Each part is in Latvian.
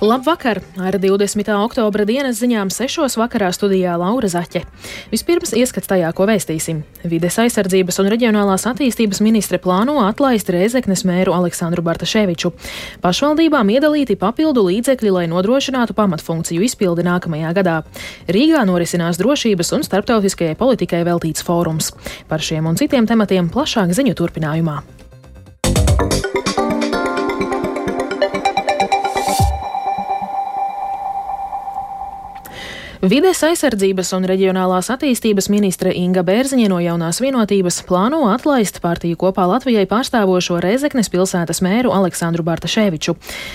Labvakar! Ar 20. oktobra dienas ziņām 6. vakarā studijā Laura Zaķe. Vispirms ieskats tajā, ko vēstīsim. Vides aizsardzības un reģionālās attīstības ministre plāno atlaist Rēzeknes mēru Aleksandru Bartaševiču. Pašvaldībām iedalīti papildu līdzekļi, lai nodrošinātu pamatfunkciju izpildi nākamajā gadā. Rīgā norisinās drošības un starptautiskajai politikai veltīts fórums. Par šiem un citiem tematiem plašāk ziņu turpinājumā. Vides aizsardzības un reģionālās attīstības ministre Inga Bērziņa no jaunās vienotības plāno atlaist partiju kopā Latvijai pārstāvošo Reizeknes pilsētas mēru Aleksandru Bartaševiču.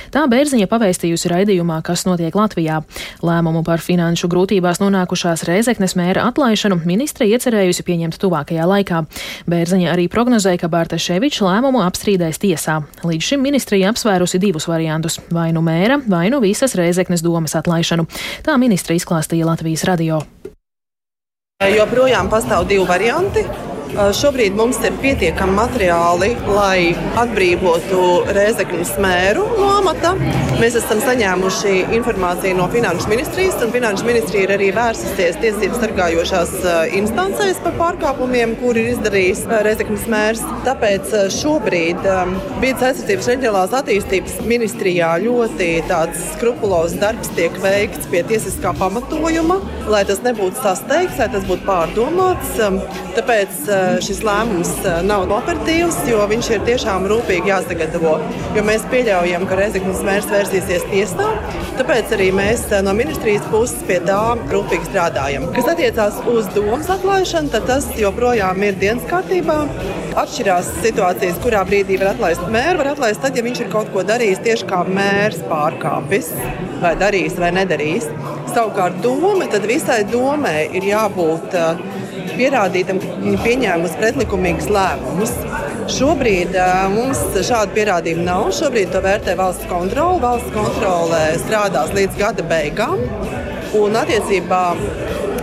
Tā Bērziņa pavēstījusi raidījumā, kas notiek Latvijā. Lēmumu par finanšu grūtībās nonākušās Reizeknes mēra atlaišanu ministre iecerējusi pieņemt tuvākajā laikā. Bērziņa arī prognozēja, ka Bartaševičs lēmumu apstrīdēs tiesā. Līdz šim ministrija apsvērusi divus variantus - vai nu mēra, vai nu visas Reizeknes domas atlaišanu. Tā ministra izklāstīja stāstīja Latvijas radio. Joprojām pastāv divi varianti. Šobrīd mums ir pietiekami materiāli, lai atbrīvotu Rēzekļu smēru no amata. Mēs esam saņēmuši informāciju no Finanšu ministrijas, un Finanšu ministrija ir arī vērsusies tiesību sargājošās instancēs par pārkāpumiem, kur ir izdarījis Rēzekļu smērs. Tāpēc šobrīd Bīdas aizsardzības reģionālās attīstības ministrijā ļoti skrupulozs darbs tiek veikts pie tiesiskā pamatojuma, lai tas nebūtu sasteigts, lai tas būtu pārdomāts. Tāpēc šis lēmums nav operatīvs, jo viņš ir tiešām rūpīgi jāsagatavo. Jo mēs pieļaujam, ka Rezeknas mērs vērsīsies tiesā, tāpēc arī mēs no ministrijas puses pie tā rūpīgi strādājam. Kas attiecās uz domas atlaišanu, tad tas joprojām ir dienas kārtībā. Atšķirās situācijas, kurā brīdī var atlaist mēru. Var atlaist tad, ja viņš ir kaut ko darījis tieši kā mērs pārkāpis, vai darījis vai nedarījis. Savukārt doma, tad visai domai ir jābūt uh, pierādītam, pieņēmusi pretlikumīgus lēmumus. Šobrīd uh, mums šādu pierādījumu nav. Šobrīd to vērtē valsts kontrole. Valsts kontrole strādās līdz gada beigām. Un attiecībā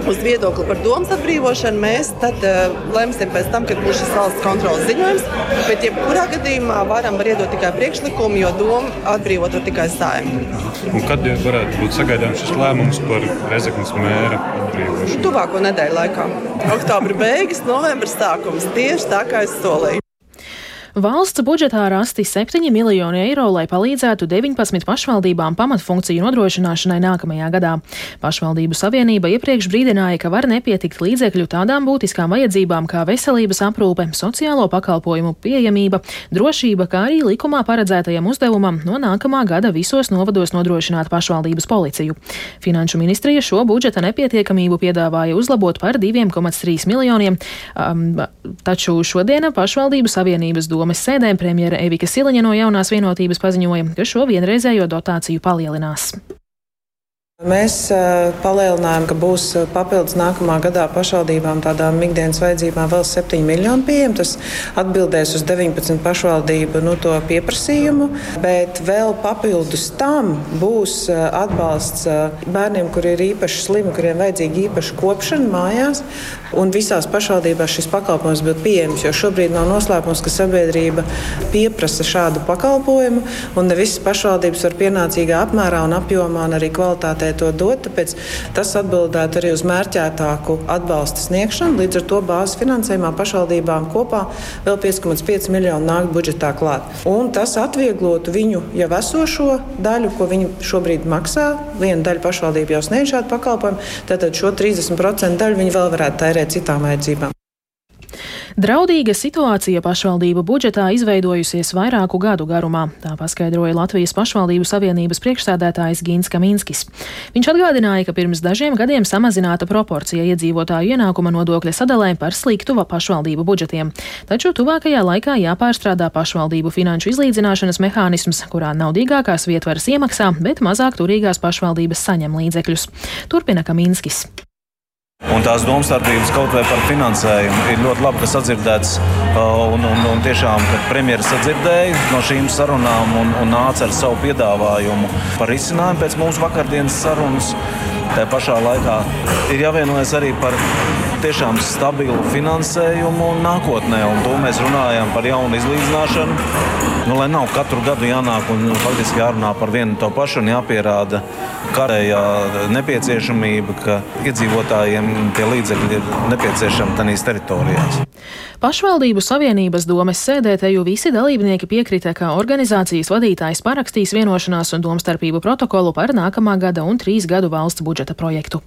uz viedokli par domas atbrīvošanu mēs tad uh, lemsim pēc tam, kad būs šis valsts kontrolas ziņojums. Bet, jebkurā gadījumā, varam var iedot tikai priekšlikumu, jo doma atbrīvot var tikai saimnieks. Kad varētu būt sagaidāms šis lēmums par Rezeknas mēra atbrīvošanu? Tuvāko nedēļu laikā. Oktobra beigas, novembris sākums. Tieši tā kā es solīju. Valsts budžetā rasti 7 miljoni eiro, lai palīdzētu 19 pašvaldībām pamatfunkciju nodrošināšanai nākamajā gadā. Pašvaldību savienība iepriekš brīdināja, ka var nepietikt līdzekļu tādām būtiskām vajadzībām kā veselības aprūpe, sociālo pakalpojumu pieejamība, drošība, kā arī likumā paredzētajam uzdevumam no nākamā gada visos novados nodrošināt pašvaldības policiju. Finanšu ministrija šo budžeta nepietiekamību piedāvāja uzlabot par 2,3 miljoniem, um, taču šodiena pašvaldību savienības doma padomes sēdēm premjera Evika Siliņa no jaunās vienotības paziņoja, ka šo vienreizējo dotāciju palielinās. Mēs palielinājām, ka būs papildus nākamā gadā pašvaldībām tādām ikdienas vajadzībām vēl 7 miljoni pieejami. Tas atbildēs uz 19 pašvaldību nu, pieprasījumu, bet vēl papildus tam būs atbalsts bērniem, kuriem ir īpaši slimi, kuriem vajadzīga īpaša kopšana mājās. Un visās pašvaldībās šis pakalpojums būtu pieejams, jo šobrīd nav noslēpums, ka sabiedrība pieprasa šādu pakalpojumu, un ne visas pašvaldības var pienācīgā apmērā un apjomā un arī kvalitātē to dot. Tāpēc tas atbildētu arī uz mērķētāku atbalsta sniegšanu. Līdz ar to bāzes finansējumā pašvaldībām kopā vēl 5,5 miljonu nāk budžetā klāt. Un tas atvieglotu viņu jau esošo daļu, ko viņi šobrīd maksā. Viena daļa pašvaldība jau sniedz šādu pakalpojumu, tad šo 30% daļu viņi vēl varētu tērēt citām vajadzībām. Draudīga situācija pašvaldību budžetā izveidojusies vairāku gadu garumā, tā paskaidroja Latvijas pašvaldību savienības priekšsēdētājs Gins Kaminskis. Viņš atgādināja, ka pirms dažiem gadiem samazināta proporcija iedzīvotāju ienākuma nodokļa sadalē par sliktu pašvaldību budžetiem, taču tuvākajā laikā jāpārstrādā pašvaldību finanšu izlīdzināšanas mehānisms, kurā naudīgākās vietvaras iemaksā, bet mazāk turīgās pašvaldības saņem līdzekļus. Turpina Kaminskis. Un tās domstarpības kaut vai par finansējumu ir ļoti labi, ka sadzirdēts. Uh, un, un, un tiešām, premjeras sadzirdēja no šīm sarunām un, un nāca ar savu piedāvājumu par risinājumu pēc mūsu vakardienas sarunas, tā pašā laikā ir jāvienojas arī par tiešām stabilu finansējumu nākotnē. Un to mēs runājam par jaunu izlīdzināšanu. Nu, lai nav katru gadu jānāk un faktiski jārunā par vienu to pašu un jāpierāda kārējā nepieciešamība, ka iedzīvotājiem tie līdzekļi ir nepieciešami tajās teritorijās. Pašvaldību savienības domes sēdē te jau visi dalībnieki piekrita, ka organizācijas vadītājs parakstīs vienošanās un domstarpību protokolu par nākamā gada un trīs gadu valsts budžeta projektu.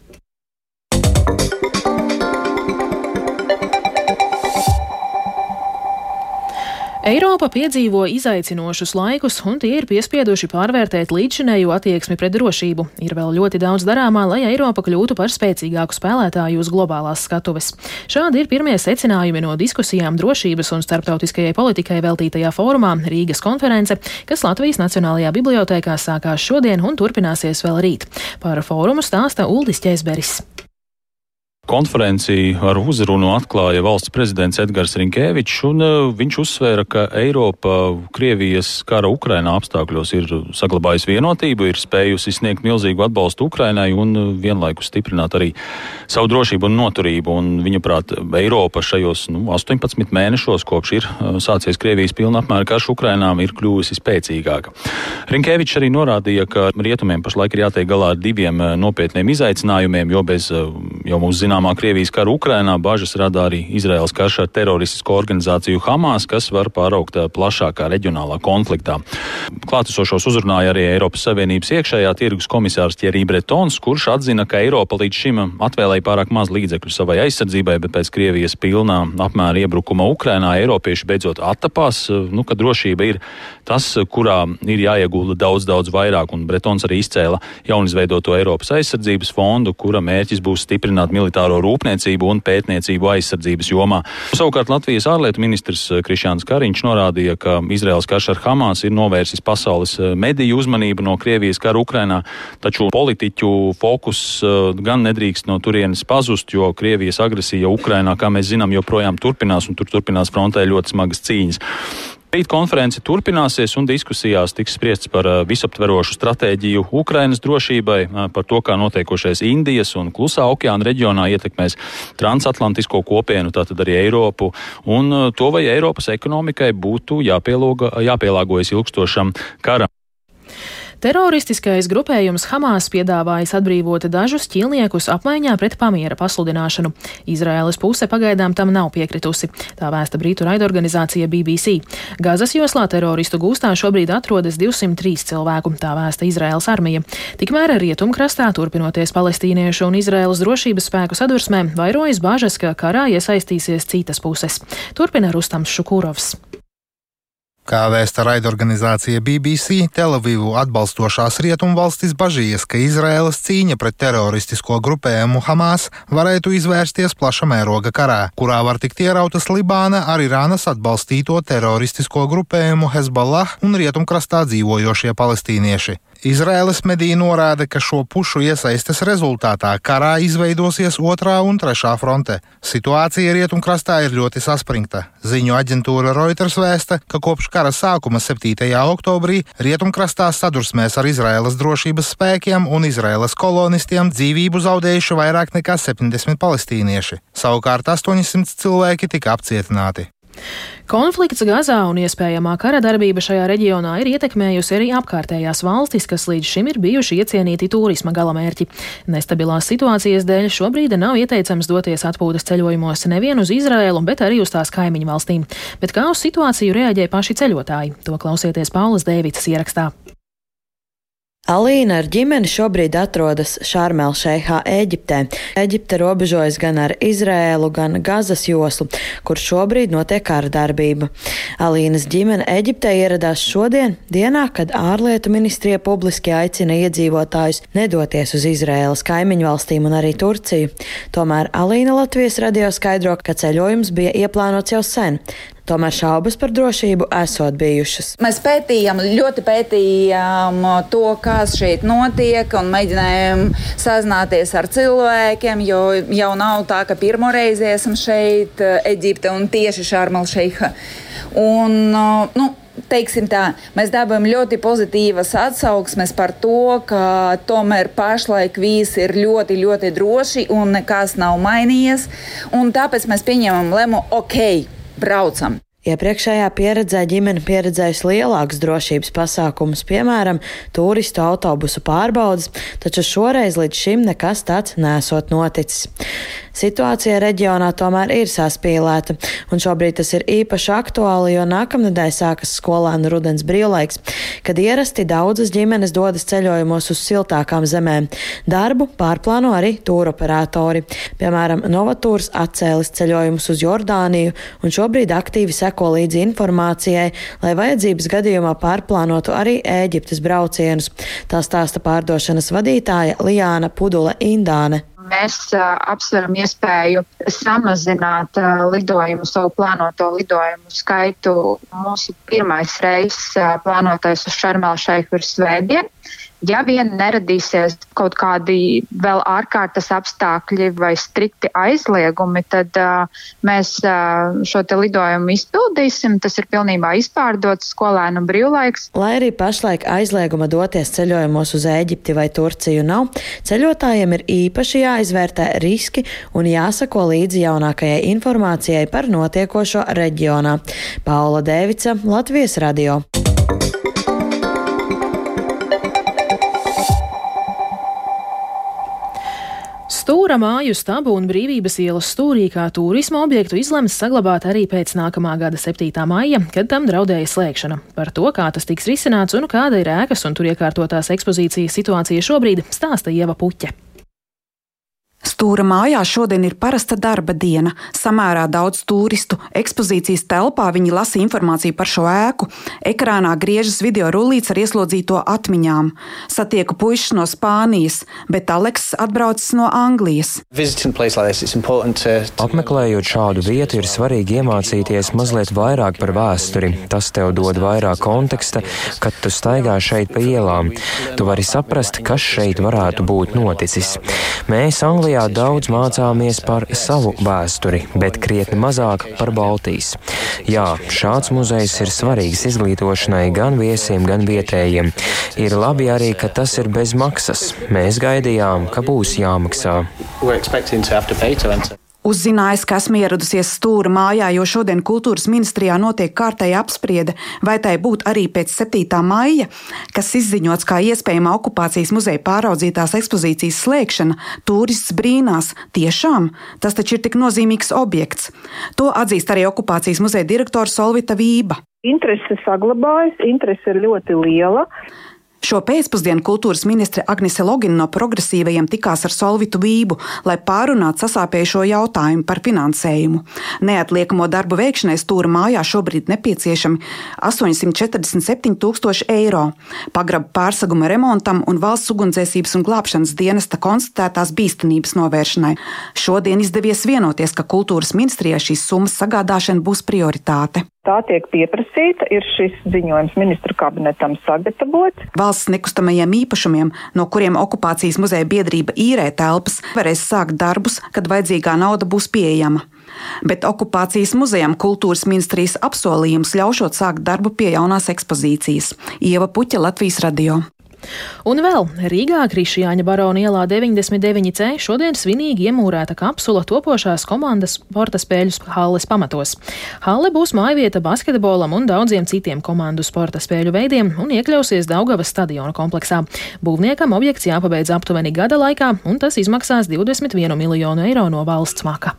Eiropa piedzīvo izaicinošus laikus, un tie ir piespieduši pārvērtēt līdzšinējo attieksmi pret drošību. Ir vēl ļoti daudz darāmā, lai Eiropa kļūtu par spēcīgāku spēlētāju uz globālās skatuves. Šādi ir pirmie secinājumi no diskusijām drošības un starptautiskajai politikai veltītajā fórumā Rīgas konference, kas Latvijas Nacionālajā bibliotēkā sākās šodien un turpināsies vēl rīt. Par fórumu stāsta Uldis Ķēzberis. Konferenci ar uzrunu atklāja valsts prezidents Edgars Rinkēvičs, un uh, viņš uzsvēra, ka Eiropa Krievijas kara Ukrainā apstākļos ir saglabājusi vienotību, ir spējusi sniegt milzīgu atbalstu Ukrainai un uh, vienlaikus stiprināt arī savu drošību un noturību. Un viņa prāt, Eiropa šajos nu, 18 mēnešos, kopš ir uh, sācies Krievijas pilna apmēra karš Ukrainā, ir kļuvusi spēcīgāka. Rinkēvičs arī norādīja, ka rietumiem pašlaik ir jātiek galā ar diviem nopietniem izaicinājumiem, jo bez jau mūsu zināmā zināmā Krievijas kara Ukrainā bažas rada arī Izraels karš ar teroristisko organizāciju Hamas, kas var pāraukt plašākā reģionālā konfliktā. Klātesošos uzrunāja arī Eiropas Savienības iekšējā tirgus komisārs Thierry Bretons, kurš atzina, ka Eiropa līdz šim atvēlēja pārāk maz līdzekļu savai aizsardzībai, bet pēc Krievijas pilnā apmēra iebrukuma Ukrainā Eiropieši beidzot attapās, nu, ka drošība ir tas, kurā ir jāiegulda daudz, daudz vairāk, un Bretons arī izcēla jaunizveidoto Eiropas aizsardzības fondu, kura mērķis būs stiprināt militāro militāro rūpniecību un pētniecību aizsardzības jomā. Savukārt Latvijas ārlietu ministrs eh, Krišāns Kariņš norādīja, ka Izraels karš ar Hamas ir novērsis pasaules eh, mediju uzmanību no Krievijas kara Ukrainā, taču politiķu fokus eh, gan nedrīkst no turienes pazust, jo Krievijas agresija Ukrainā, kā mēs zinām, joprojām turpinās un tur turpinās frontē ļoti smagas cīņas. Rīt konference turpināsies un diskusijās tiks spriests par uh, visaptverošu stratēģiju Ukrainas drošībai, uh, par to, kā notiekošais Indijas un Klusā okeāna reģionā ietekmēs transatlantisko kopienu, tātad arī Eiropu, un uh, to, vai Eiropas ekonomikai būtu jāpielāgojas ilgstošam karam. Teroristiskais grupējums Hamas piedāvājis atbrīvot dažus ķilniekus apmaiņā pret pamiera pasludināšanu. Izraēlas puse pagaidām tam nav piekritusi. Tā vēsta Brītu raidorganizācija BBC. Gazas joslā teroristu gūstā šobrīd atrodas 203 cilvēku, tā vēsta Izraēlas armija. Tikmēr rietumkrastā, turpinoties palestīniešu un Izraēlas drošības spēku sadursmē, vairojas bažas, ka karā iesaistīsies citas puses. Turpina Rustams Šukūrovs. Kā vēsta raidorganizācija BBC, Telavīvu atbalstošās rietumvalstis bažījies, ka Izraēlas cīņa pret teroristisko grupējumu Hamas varētu izvērsties plaša mēroga karā, kurā var tikt ierautas Libāna ar Irānas atbalstīto teroristisko grupējumu Hezbollah un rietumkrastā dzīvojošie palestīnieši. Izraēlas mediji norāda, ka šo pušu iesaistes rezultātā karā izveidosies otrā un trešā fronte. Situācija rietumkrastā ir ļoti saspringta. Ziņu aģentūra Reuters vēsta, ka kopš kara sākuma 7. oktobrī rietumkrastā sadursmēs ar Izraēlas drošības spēkiem un Izraēlas kolonistiem dzīvību zaudējuši vairāk nekā 70 palestīnieši. Savukārt 800 cilvēki tika apcietināti. Konflikts Gazā un iespējamā kara darbība šajā reģionā ir ietekmējusi arī apkārtējās valstis, kas līdz šim ir bijuši iecienīti turisma galamērķi. Nestabilās situācijas dēļ šobrīd nav ieteicams doties atpūtas ceļojumos nevien uz Izraēlu, bet arī uz tās kaimiņu valstīm. Bet kā uz situāciju reaģē paši ceļotāji? To klausieties Paulas Dēvicas ierakstā. Alīna ar ģimeni šobrīd atrodas Šārmelšeihā, Eģiptē. Eģipte robežojas gan ar Izrēlu, gan Gazas joslu, kur šobrīd notiek kara darbība. Alīnas ģimene Eģiptē ieradās šodien, dienā, kad ārlietu ministrija publiski aicina iedzīvotājus nedoties uz Izrēlas kaimiņu valstīm un arī Turciju. Tomēr Alīna Latvijas radio skaidro, ka ceļojums bija ieplānots jau sen. Tomēr šaubas par drošību esot bijušas. Mēs pētījām, ļoti pētījām to, kas šeit notiek, un mēģinājām sazināties ar cilvēkiem, jo jau nav tā, ka pirmo reizi esam šeit, Eģipte un tieši Šarmal Šeiha. Un, nu, teiksim tā, mēs dabūjam ļoti pozitīvas atsauksmes par to, ka tomēr pašlaik viss ir ļoti, ļoti droši un nekas nav mainījies. Un tāpēc mēs pieņemam lēmumu, ok, braucam. Iepriekšējā pieredzē ģimene pieredzējusi lielākus drošības pasākumus, piemēram, turistu autobusu pārbaudas, taču šoreiz līdz šim nekas tāds nesot noticis. Situācija reģionā tomēr ir saspīlēta, un šobrīd tas ir īpaši aktuāli, jo nākamnedēļ sākas skolēnu rudens brīvlaiks, kad ierasti daudzas ģimenes dodas ceļojumos uz siltākām zemēm. Darbu pārplāno arī tūroperatori. Piemēram, Novatūrs atcēlis ceļojumus uz Jordāniju un šobrīd aktīvi seko līdzi informācijai, lai vajadzības gadījumā pārplānotu arī Ēģiptes braucienus. Tā stāsta pārdošanas vadītāja Lijāna Pudule Indāne mēs apsveram iespēju samazināt lidojumu, savu plānoto lidojumu skaitu. Mūsu pirmais reizes plānotais uz Šarmēlu šeiku ir svētdien. Ja vien neradīsies kaut kādi vēl ārkārtas apstākļi vai strikti aizliegumi, tad uh, mēs uh, šo te lidojumu izpildīsim. Tas ir pilnībā izpārdots skolēnu brīvlaiks. Lai arī pašlaik aizlieguma doties ceļojumos uz Ēģipti vai Turciju nav, ceļotājiem ir īpaši jāizvērtē riski un jāsako līdzi jaunākajai informācijai par notiekošo reģionā. Paula Dēvica, Latvijas radio. Stūra māju stabu un brīvības ielas stūrī kā turisma objektu izlems saglabāt arī pēc nākamā gada 7. maija, kad tam draudēja slēgšana. Par to, kā tas tiks risināts un kāda ir ēkas un tur iekārtotās ekspozīcijas situācija šobrīd, stāsta Ieva Puķa. Stūra mājā šodien ir parasta darba diena. Samērā daudz turistu. Ekspozīcijas telpā viņi lasa informāciju par šo ēku. Ekrānā griežas video rullīts ar ieslodzīto atmiņām. Satieku puikas no Spānijas, bet Aleks atbraucis no Anglijas. Apmeklējot šādu vietu, ir svarīgi iemācīties mazliet vairāk par vēsturi. Tas tev dod vairāk konteksta, kad tu staigā šeit pa ielām. Tu vari saprast, kas šeit varētu būt noticis. Mēs Anglijā Latvijā daudz mācāmies par savu vēsturi, bet krietni mazāk par Baltijas. Jā, šāds muzejs ir svarīgs izglītošanai gan viesiem, gan vietējiem. Ir labi arī, ka tas ir bez maksas. Mēs gaidījām, ka būs jāmaksā. Uzzinājis, ka esmu ieradusies stūra mājā, jo šodien kultūras ministrijā notiek kārtēja apspriede, vai tai būtu arī pēc 7. maija, kas izziņots kā iespējama okupācijas muzeja pāraudzītās ekspozīcijas slēgšana, turists brīnās, tiešām tas taču ir tik nozīmīgs objekts. To atzīst arī okupācijas muzeja direktors Solvita Vība. Interese saglabājas, interese ir ļoti liela. Šo pēcpusdienu kultūras ministre Agnese Logina no progresīvajiem tikās ar Solvitu Vību, lai pārunātu sasāpējušo jautājumu par finansējumu. Neatliekamo darbu veikšanai stūra mājā šobrīd nepieciešami 847 tūkstoši eiro. Pagraba pārseguma remontam un valsts ugunsdzēsības un glābšanas dienesta konstatētās bīstamības novēršanai. Šodien izdevies vienoties, ka kultūras ministrijai šīs summas sagādāšana būs prioritāte. Tā tiek pieprasīta, ir šis ziņojums ministru kabinetam sagatavots. Valsts nekustamajiem īpašumiem, no kuriem okupācijas muzeja biedrība īrē telpas, varēs sākt darbus, kad vajadzīgā nauda būs pieejama. Bet okupācijas muzejam kultūras ministrijas apsolījums ļaušot sākt darbu pie jaunās ekspozīcijas. Ieva Puķa Latvijas radio. Un vēl Rīgā Krišjāņa barona ielā 99C šodien svinīgi iemūrēta kapsula topošās komandas sporta spēļu halles pamatos. Halle būs mājvieta basketbolam un daudziem citiem komandu sporta spēļu veidiem un iekļausies Daugavas stadiona kompleksā. Būvniekam objekts jāpabeidz aptuveni gada laikā, un tas izmaksās 21 miljonu eiro no valsts maka.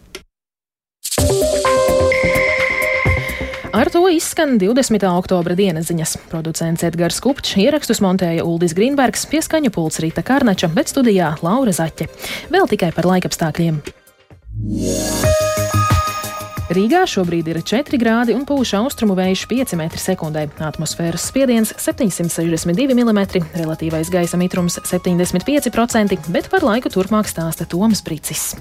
Ar to izskan 20. oktobra dienas ziņas. Producents Edgars Kupčs ierakstus montēja Uldis Grīnbergs, pieskaņu pults Rīta Kārnača, bet studijā Laura Zaķe. Vēl tikai par laikapstākļiem. Rīgā šobrīd ir 4 grādi un pūš austrumu vējš 5 m2. Atmosfēras spiediens 762 mm, relatīvais gaisa mitrums 75%, bet par laiku turpmāk stāsta Toms Brīcis.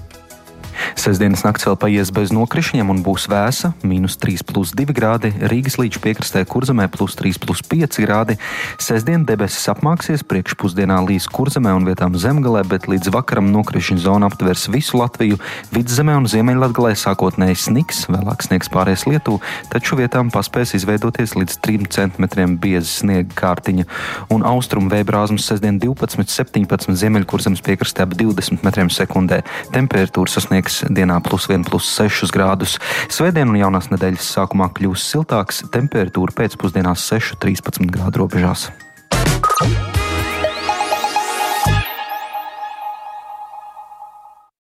Sesdienas nakts vēl paies bez nokrišņiem un būs vēsa - minus 3,2 grādi, Rīgas līča piekrastē kurzemē plus 3,5 grādi. Sesdien debesis apmāksies, priekšpusdienā līs kurzemē un vietām zemgalē, bet līdz vakaram nokrišņu zona aptvers visu Latviju. Vidzemē un ziemeļlatgalē sākotnēji sniks, vēlāk sniegs pāries Lietuvā, taču vietām paspēs izveidoties līdz 3 cm bieza sniega kārtiņa. Un austrumu vēbrāzmas sestdien 12, 17 ziemeļkurzemes piekrastē ap 20 m2. Temperatūra sasniegs dienā plus 1, plus 6 grādus. Svētdien un jaunās nedēļas sākumā kļūs siltāks, temperatūra pēcpusdienās 6-13 grādu robežās.